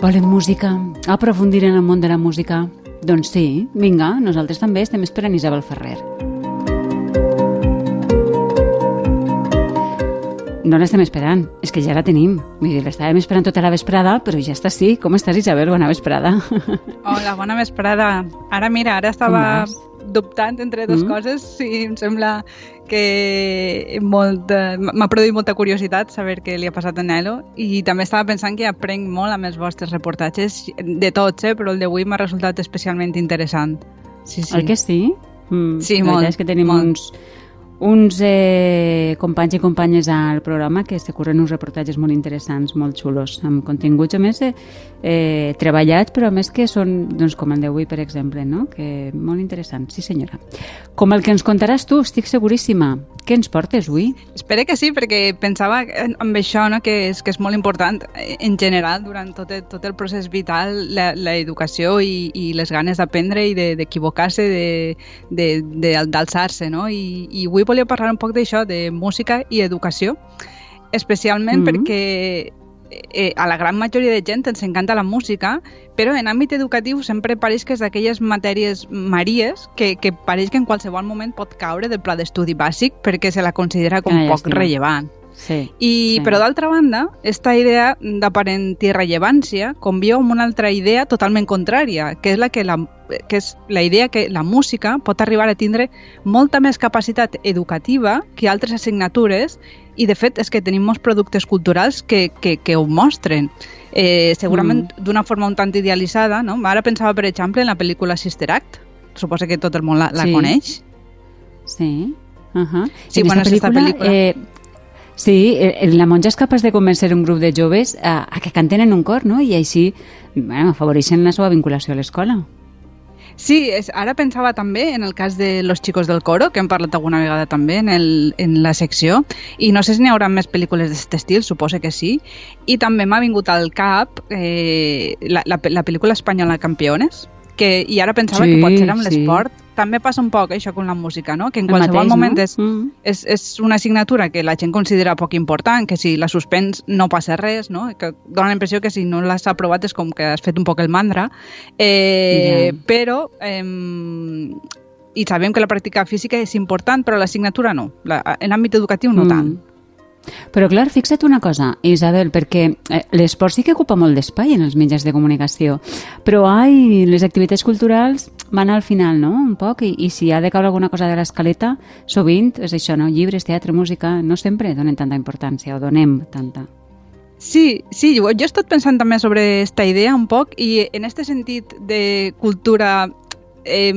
Volen música? Aprofundir en el món de la música? Doncs sí, vinga, nosaltres també estem esperant Isabel Ferrer. No l'estem esperant, és que ja la tenim. Vull dir, l'estàvem esperant tota la vesprada, però ja està sí. Com estàs, Isabel? Bona vesprada. Hola, bona vesprada. Ara, mira, ara estava dubtant entre dues mm. coses i em sembla que m'ha produït molta curiositat saber què li ha passat a Nelo i també estava pensant que aprenc molt amb els vostres reportatges, de tots, eh? però el d'avui m'ha resultat especialment interessant. Sí, sí. El que sí? Mm, sí, molt. és que tenim molt. uns uns eh, companys i companyes al programa que se corren uns reportatges molt interessants, molt xulos, amb continguts a més eh, eh, treballats, però a més que són, doncs, com el d'avui, per exemple, no? que molt interessant, sí senyora. Com el que ens contaràs tu, estic seguríssima. Què ens portes avui? Espero que sí, perquè pensava amb això no, que, és, que és molt important eh, en general durant tot el, tot el procés vital l'educació i, i les ganes d'aprendre i d'equivocar-se, de, d'alçar-se, de, de, no? I, i avui volia parlar un poc d'això, de música i educació, especialment mm -hmm. perquè eh, a la gran majoria de gent ens encanta la música, però en àmbit educatiu sempre pareix que és d'aquelles matèries maries que, que pareix que en qualsevol moment pot caure del pla d'estudi bàsic perquè se la considera com ah, poc rellevant. Sí, I, sí. Però d'altra banda, aquesta idea d'aparent irrellevància conviu amb una altra idea totalment contrària, que és la que la, que és la idea que la música pot arribar a tindre molta més capacitat educativa que altres assignatures i de fet és que tenim molts productes culturals que, que, que ho mostren. Eh, segurament mm. d'una forma un tant idealitzada, no? Ara pensava, per exemple, en la pel·lícula Sister Act, suposa que tot el món la, la sí. coneix. Sí. Uh -huh. Sí, bueno, pel·lícula, pel·lícula... Eh, Sí, la monja és capaç de convencer un grup de joves a, a que canten en un cor, no? I així bueno, afavoreixen la seva vinculació a l'escola. Sí, és, ara pensava també en el cas de Los chicos del coro, que hem parlat alguna vegada també en, el, en la secció, i no sé si n'hi haurà més pel·lícules d'aquest estil, suposo que sí, i també m'ha vingut al cap eh, la, la, la pel·lícula espanyola Campeones, que, i ara pensava sí, que pot ser amb sí. l'esport. També passa un poc això amb la música, no? que en el qualsevol mateix, moment no? és, mm. és, és una assignatura que la gent considera poc important, que si la suspens no passa res, no? que dona la impressió que si no l'has aprovat és com que has fet un poc el mandra, eh, yeah. però eh, i sabem que la pràctica física és important, però l'assignatura no. La, en l'àmbit educatiu no mm. tant. Però clar, fixa't una cosa, Isabel, perquè eh, l'esport sí que ocupa molt d'espai en els mitjans de comunicació, però ai, les activitats culturals van al final, no?, un poc, i, i si ha de caure alguna cosa de l'escaleta, sovint és això, no?, llibres, teatre, música, no sempre donen tanta importància o donem tanta. Sí, sí, jo, jo he estat pensant també sobre aquesta idea un poc i en aquest sentit de cultura eh,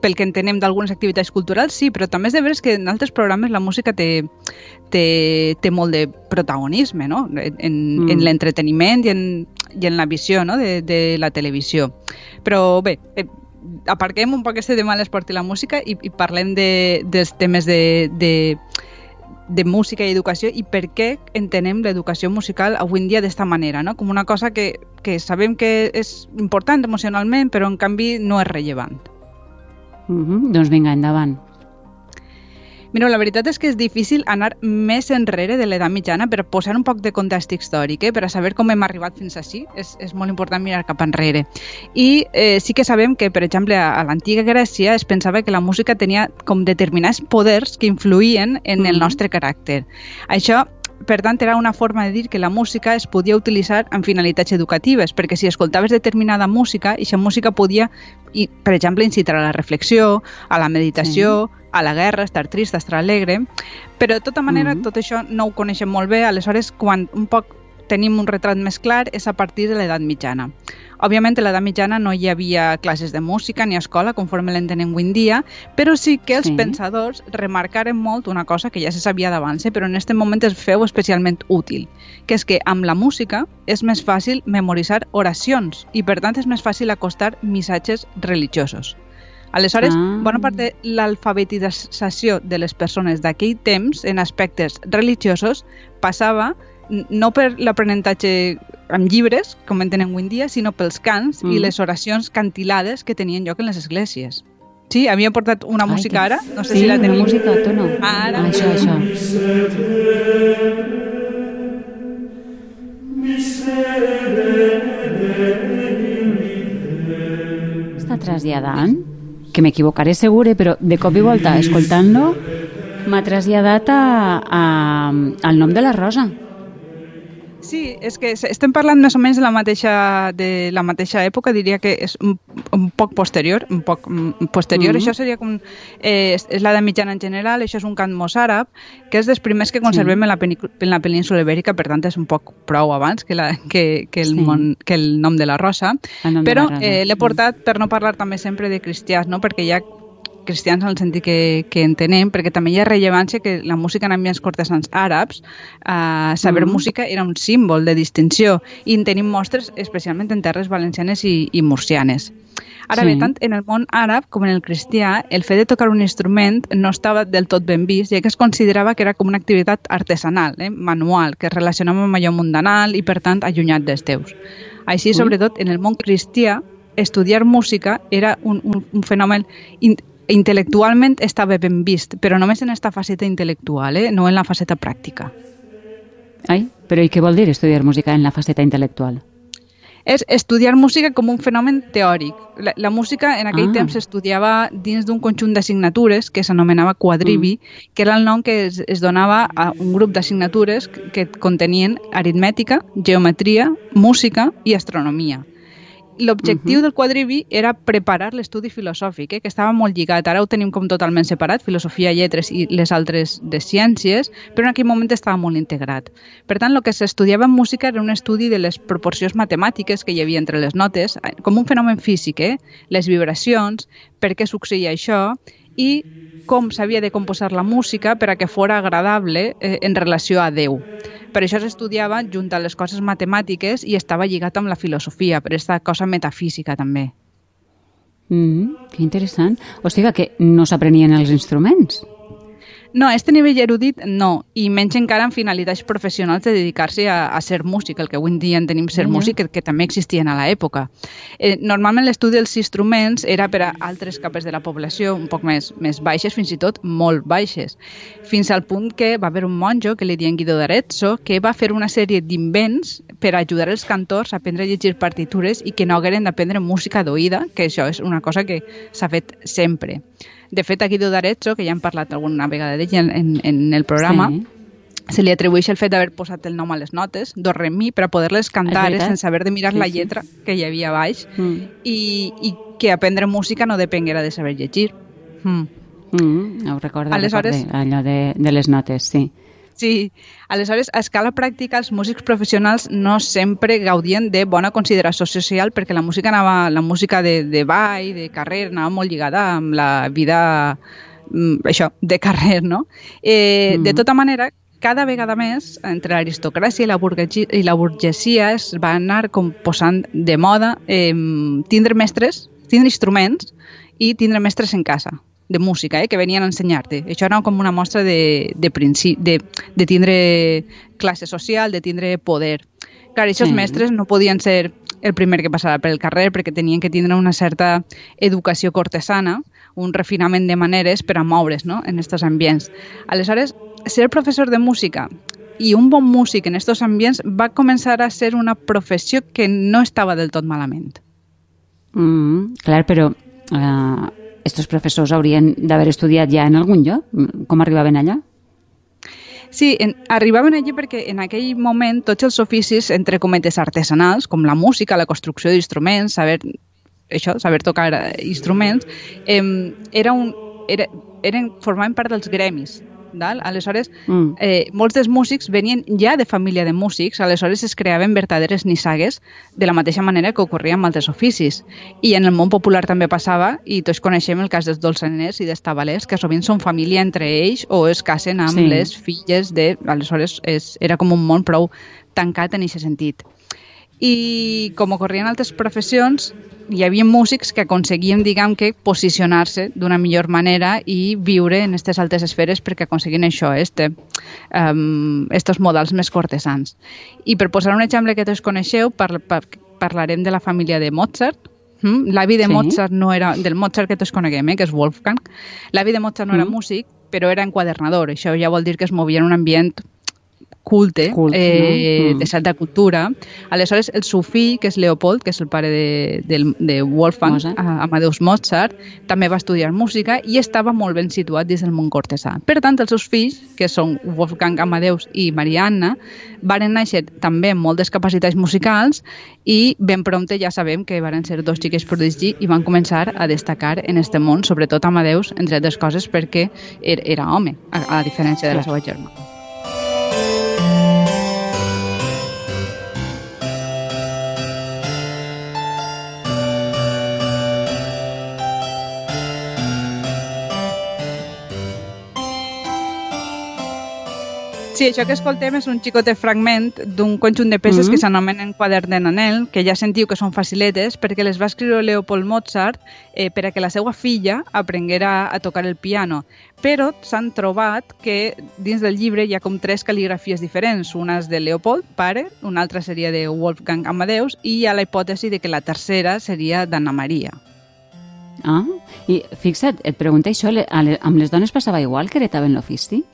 pel que entenem d'algunes activitats culturals, sí, però també és de veres que en altres programes la música té, té, té molt de protagonisme no? en, mm. en l'entreteniment i, en, i en la visió no? de, de la televisió. Però bé, eh, aparquem un poc aquest tema de l'esport i la música i, i parlem de, dels temes de, de, de música i educació i per què entenem l'educació musical avui en dia d'esta manera, no? com una cosa que, que sabem que és important emocionalment però en canvi no és rellevant. Mm -hmm. Doncs vinga, endavant. Mira, la veritat és que és difícil anar més enrere de l'edat mitjana per posar un poc de context històric, eh? per a saber com hem arribat fins així. És, és molt important mirar cap enrere. I eh, sí que sabem que, per exemple, a, a l'antiga Grècia es pensava que la música tenia com determinats poders que influïen en el nostre caràcter. Això per tant, era una forma de dir que la música es podia utilitzar en finalitats educatives, perquè si escoltaves determinada música, aquesta música podia, per exemple, incitar a la reflexió, a la meditació, sí. A la guerra, estar trist, estar alegre, però de tota manera mm -hmm. tot això no ho coneixem molt bé, aleshores quan un poc tenim un retrat més clar és a partir de l'edat mitjana. Òbviament, a l'edat mitjana no hi havia classes de música ni escola, conforme l'entenem avui en dia, però sí que els sí. pensadors remarcaren molt una cosa que ja se sabia d'abans, però en aquest moment es feu especialment útil, que és que amb la música és més fàcil memoritzar oracions i, per tant, és més fàcil acostar missatges religiosos. Aleshores, ah. bona part de l'alfabetització de les persones d'aquell temps en aspectes religiosos passava no per l'aprenentatge amb llibres, com en tenen avui en dia, sinó pels cants mm. i les oracions cantilades que tenien lloc en les esglésies. Sí, havia portat una Ai, música que... ara, no sé sí, si la tenim. Sí, música, tu no. Ara. Ah, això, això. Està traslladant? Que m'equivocaré segure, però de cop i volta, escoltant-lo, m'ha traslladat a, a, al nom de la Rosa. Sí, és que estem parlant més o menys de la mateixa, de la mateixa època, diria que és un, un poc posterior, un poc mm, posterior. Mm -hmm. Això seria com... Eh, és, la de mitjana en general, això és un cant mossàrab, que és dels primers que conservem sí. en, la en la península ibèrica, per tant és un poc prou abans que, la, que, que, el, sí. món, que el nom de la Rosa. Però eh, l'he portat per no parlar també sempre de cristians, no? perquè hi ha cristians en el sentit que, que entenem, perquè també hi ha rellevància que la música en ambients cortesans àrabs, eh, saber mm. música era un símbol de distinció i en tenim mostres especialment en terres valencianes i, i murcianes. Ara sí. bé, tant en el món àrab com en el cristià, el fet de tocar un instrument no estava del tot ben vist, ja que es considerava que era com una activitat artesanal, eh, manual, que es relacionava amb allò mundanal i, per tant, allunyat dels teus. Així, sobretot, en el món cristià, estudiar música era un, un, un fenomen intel·lectualment estava ben vist, però només en aquesta faceta intel·lectual, eh? no en la faceta pràctica. Ai, però i què vol dir estudiar música en la faceta intel·lectual? És estudiar música com un fenomen teòric. La, la música en aquell ah. temps s'estudiava dins d'un conjunt d'assignatures que s'anomenava quadrivi, mm. que era el nom que es, es donava a un grup d'assignatures que, que contenien aritmètica, geometria, música i astronomia l'objectiu uh -huh. del quadrivi era preparar l'estudi filosòfic, eh, que estava molt lligat. Ara ho tenim com totalment separat, filosofia, lletres i les altres de ciències, però en aquell moment estava molt integrat. Per tant, el que s'estudiava en música era un estudi de les proporcions matemàtiques que hi havia entre les notes, eh, com un fenomen físic, eh? les vibracions, per què succeïa això, i com s'havia de composar la música per a que fora agradable eh, en relació a Déu. Per això s'estudiava junt a les coses matemàtiques i estava lligat amb la filosofia, per aquesta cosa metafísica també. Mm, que interessant. O sigui que no s'aprenien els instruments. No, a este nivell erudit no, i menys encara en finalitats professionals de dedicar-se a, a ser músic, el que avui en dia en tenim ser mm -hmm. músic, que, que també existien a l'època. Eh, normalment l'estudi dels instruments era per a altres capes de la població, un poc més, més baixes, fins i tot molt baixes, fins al punt que va haver un monjo, que li diuen Guido d'Arezzo, que va fer una sèrie d'invents per ajudar els cantors a aprendre a llegir partitures i que no hagueren d'aprendre música d'oïda, que això és una cosa que s'ha fet sempre. De fet, a Guido d'Arezzo, que ja hem parlat alguna vegada d'ell en, en, en el programa, sí se li atribueix el fet d'haver posat el nom a les notes, do re mi, per a poder-les cantar eh, sense haver de mirar sí, la lletra sí. que hi havia baix mm. i, i que aprendre música no depenguera de saber llegir. Mm. Mm, ho recordo, Aleshores, recorde, allò de, de les notes, sí. Sí, aleshores, a escala pràctica, els músics professionals no sempre gaudien de bona consideració social perquè la música anava, la música de, de ball, de carrer, anava molt lligada amb la vida mm, això, de carrer, no? Eh, mm -hmm. De tota manera, cada vegada més, entre l'aristocràcia i, la burguesia, i la burgesia, es va anar com posant de moda eh, tindre mestres, tindre instruments i tindre mestres en casa de música eh, que venien a ensenyar-te. Això era com una mostra de, de, de, de tindre classe social, de tindre poder. Clar, aquests sí. mestres no podien ser el primer que passava pel carrer perquè tenien que tindre una certa educació cortesana, un refinament de maneres per a moure's no? en aquests ambients. Aleshores, ser professor de música i un bon músic en aquests ambients va començar a ser una professió que no estava del tot malament. Mm, clar, però uh, estos professors haurien d'haver estudiat ja en algun lloc? Com arribaven allà? Sí, en, arribaven allí perquè en aquell moment tots els oficis, entre cometes, artesanals, com la música, la construcció d'instruments, saber, això, saber tocar instruments, eh, era un, era, eren, formaven part dels gremis Dal? Aleshores, mm. eh, molts dels músics venien ja de família de músics, aleshores es creaven verdaderes nissagues de la mateixa manera que ocorria amb altres oficis. I en el món popular també passava, i tots coneixem el cas dels dolçaners i dels tabalers, que sovint són família entre ells o es casen amb sí. les filles de... Aleshores, és, era com un món prou tancat en aquest sentit i com ocorria en altres professions hi havia músics que aconseguien, diguem que, posicionar-se d'una millor manera i viure en aquestes altes esferes perquè aconseguien això, este, um, estos models més cortesans. I per posar un exemple que tots coneixeu, par, par, parlarem de la família de Mozart, Mm? L'avi de sí. Mozart no era, del Mozart que tots coneguem, eh, que és Wolfgang, l'avi de Mozart no mm. era músic, però era enquadernador. Això ja vol dir que es movia en un ambient culte, Culte, eh, no? Mm. de certa cultura. Aleshores, el seu fill, que és Leopold, que és el pare de, de, de Wolfgang Mozart. a- Amadeus Mozart, també va estudiar música i estava molt ben situat dins del món cortesà. Per tant, els seus fills, que són Wolfgang Amadeus i Marianna, varen néixer també amb moltes capacitats musicals i ben prompte ja sabem que varen ser dos xiques prodigi i van començar a destacar en este món, sobretot Amadeus, entre altres coses perquè era, era home, a, a diferència de la seva germana. Sí, això que escoltem és un xicotet fragment d'un conjunt de peces Mhm. que s'anomenen quadern de Nanel, que ja sentiu que són faciletes perquè les va escriure Leopold Mozart eh, per a que la seva filla aprenguera a tocar el piano. Però s'han trobat que dins del llibre hi ha com tres cal·ligrafies diferents. Una és de Leopold, pare, una altra seria de Wolfgang Amadeus i hi ha la hipòtesi de que la tercera seria d'Anna Maria. Ah, i fixa't, et pregunto això, amb les dones passava igual que heretaven l'ofici?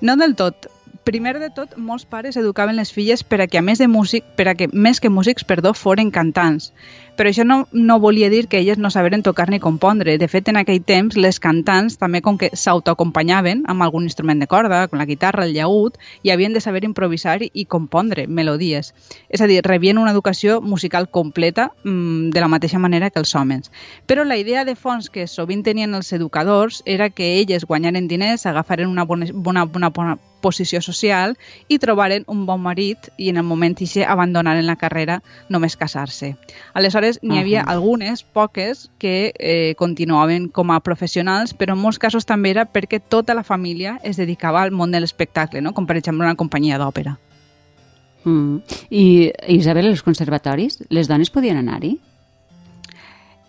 No del tot. Primer de tot, molts pares educaven les filles per a que, a més de músic, per a que, més que músics, perdó, foren cantants. Però això no, no volia dir que elles no saberen tocar ni compondre. De fet, en aquell temps, les cantants, també com que s'autoacompanyaven amb algun instrument de corda, com la guitarra, el llaüt, i havien de saber improvisar i, compondre melodies. És a dir, rebien una educació musical completa mmm, de la mateixa manera que els homes. Però la idea de fons que sovint tenien els educadors era que elles guanyaren diners, agafaren una bona, bona, bona, bona posició social i trobaren un bon marit i en el moment ixe abandonaren la carrera només casar-se. Aleshores, n'hi havia Ahà. algunes, poques, que eh, continuaven com a professionals, però en molts casos també era perquè tota la família es dedicava al món de l'espectacle, no? com per exemple una companyia d'òpera. Mm. I, Isabel, els conservatoris, les dones podien anar-hi?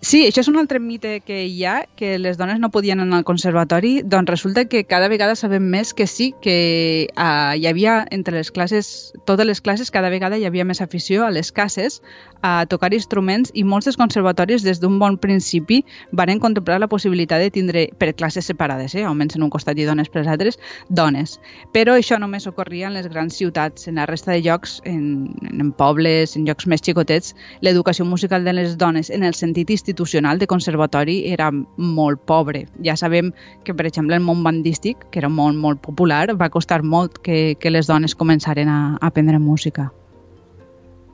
Sí, això és un altre mite que hi ha, que les dones no podien anar al conservatori, doncs resulta que cada vegada sabem més que sí, que uh, hi havia entre les classes, totes les classes, cada vegada hi havia més afició a les cases a tocar instruments i molts dels conservatoris des d'un bon principi varen contemplar la possibilitat de tindre per classes separades, eh? homes en un costat i dones per les altres, dones. Però això només ocorria en les grans ciutats, en la resta de llocs, en, en pobles, en llocs més xicotets, l'educació musical de les dones en el sentit institucional de conservatori era molt pobre. Ja sabem que, per exemple, el món bandístic, que era molt, molt popular, va costar molt que, que les dones començaren a, a aprendre música.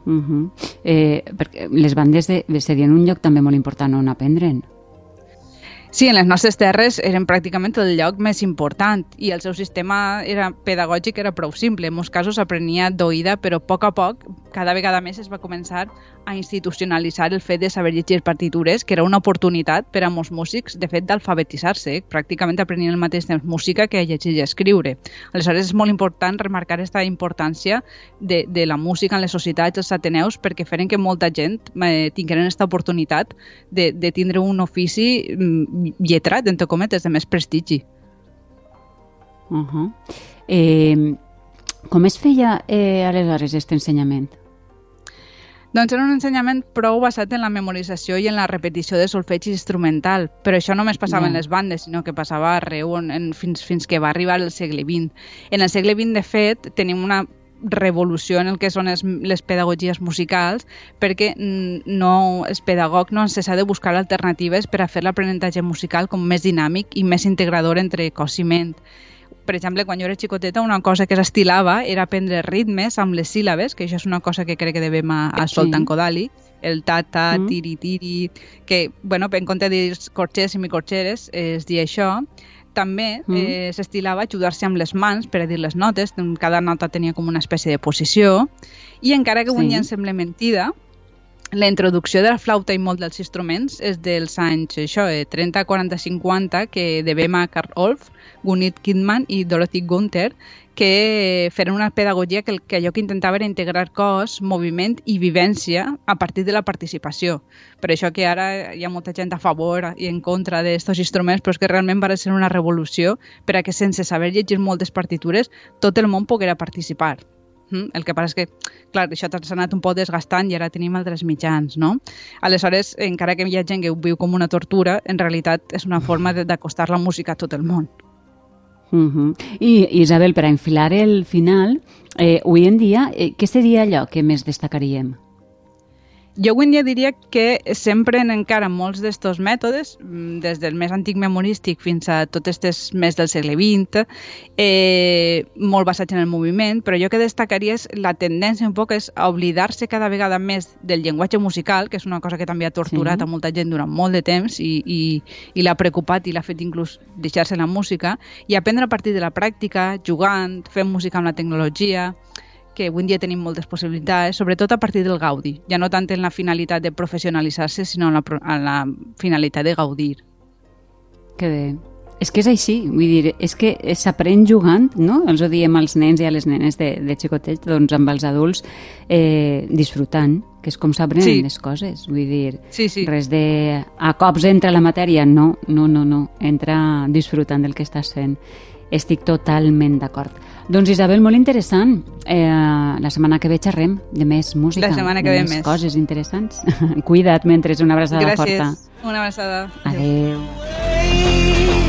Uh -huh. eh, perquè les bandes de, serien un lloc també molt important on aprendre'n. Sí, en les nostres terres eren pràcticament el lloc més important i el seu sistema era pedagògic era prou simple. En molts casos aprenia d'oïda, però a poc a poc, cada vegada més es va començar a institucionalitzar el fet de saber llegir partitures, que era una oportunitat per a molts músics, de fet, d'alfabetitzar-se. Pràcticament aprenien al mateix temps música que llegir i escriure. Aleshores, és molt important remarcar aquesta importància de, de la música en les societats, els ateneus, perquè feren que molta gent eh, tingueren aquesta oportunitat de, de tindre un ofici mm, lletrat, entre cometes, de més prestigi. Uh -huh. eh, com es feia eh, aleshores aquest ensenyament? Doncs era un ensenyament prou basat en la memorització i en la repetició de solfeig instrumental, però això no només passava Ja. en les bandes, sinó que passava arreu en, en, fins, fins que va arribar el segle XX. En el segle XX, de fet, tenim una revolució en el que són les, les pedagogies musicals perquè no, el pedagog no se s'ha de buscar alternatives per a fer l'aprenentatge musical com més dinàmic i més integrador entre cos i ment per exemple, quan jo era xicoteta, una cosa que s'estilava era aprendre ritmes amb les síl·labes, que això és una cosa que crec que devem a, a Sí. Soltan Kodali, el ta-ta, Mm. tiri-tiri, que, bueno, en compte de dir corxers i micorxeres, es dir això. També Mm. eh, s'estilava ajudar-se amb les mans per a dir les notes, cada nota tenia com una espècie de posició, i encara que avui Sí. ja ens sembla mentida, la introducció de la flauta i molt dels instruments és dels anys això, eh, 30, 40, 50, que devem a Karl Orff, Gunit Kidman i Dorothy Gunther, que feren una pedagogia que, que allò que intentava era integrar cos, moviment i vivència a partir de la participació. Per això que ara hi ha molta gent a favor i en contra d'aquests instruments, però és que realment va ser una revolució per a que sense saber llegir moltes partitures tot el món poguera participar. El que passa és que, clar, això s'ha anat un poc desgastant i ara tenim altres mitjans, no? Aleshores, encara que hi ha gent que ho viu com una tortura, en realitat és una forma d'acostar la música a tot el món. Uh -huh. I Isabel, per enfilar el final, eh, avui en dia, eh, què seria allò que més destacaríem? Jo avui dia diria que s'empren encara molts d'estos mètodes, mm, des del més antic memorístic fins a tots estes més del segle XX, eh, molt basats en el moviment, però jo que destacaria és la tendència un poc és a oblidar-se cada vegada més del llenguatge musical, que és una cosa que també ha torturat sí. a molta gent durant molt de temps i, i, i l'ha preocupat i l'ha fet inclús deixar-se la música, i aprendre a partir de la pràctica, jugant, fent música amb la tecnologia que avui dia tenim moltes possibilitats, sobretot a partir del gaudi, ja no tant en la finalitat de professionalitzar-se, sinó en la, en la finalitat de gaudir. Que bé. És que és així, vull dir, és que s'aprèn jugant, no? Els ho diem als nens i a les nenes de, de xicotets, doncs amb els adults eh, disfrutant, que és com s'aprenen sí. les coses, vull dir, sí, sí. res de a cops entra la matèria, no, no, no, no, entra disfrutant del que estàs fent. Estic totalment d'acord. Doncs Isabel, molt interessant. Eh, la setmana que ve xerrem de més música. La setmana que ve més. coses interessants. Cuida't mentre una abraçada Gràcies. forta. Gràcies. Una abraçada. Adéu. Adéu.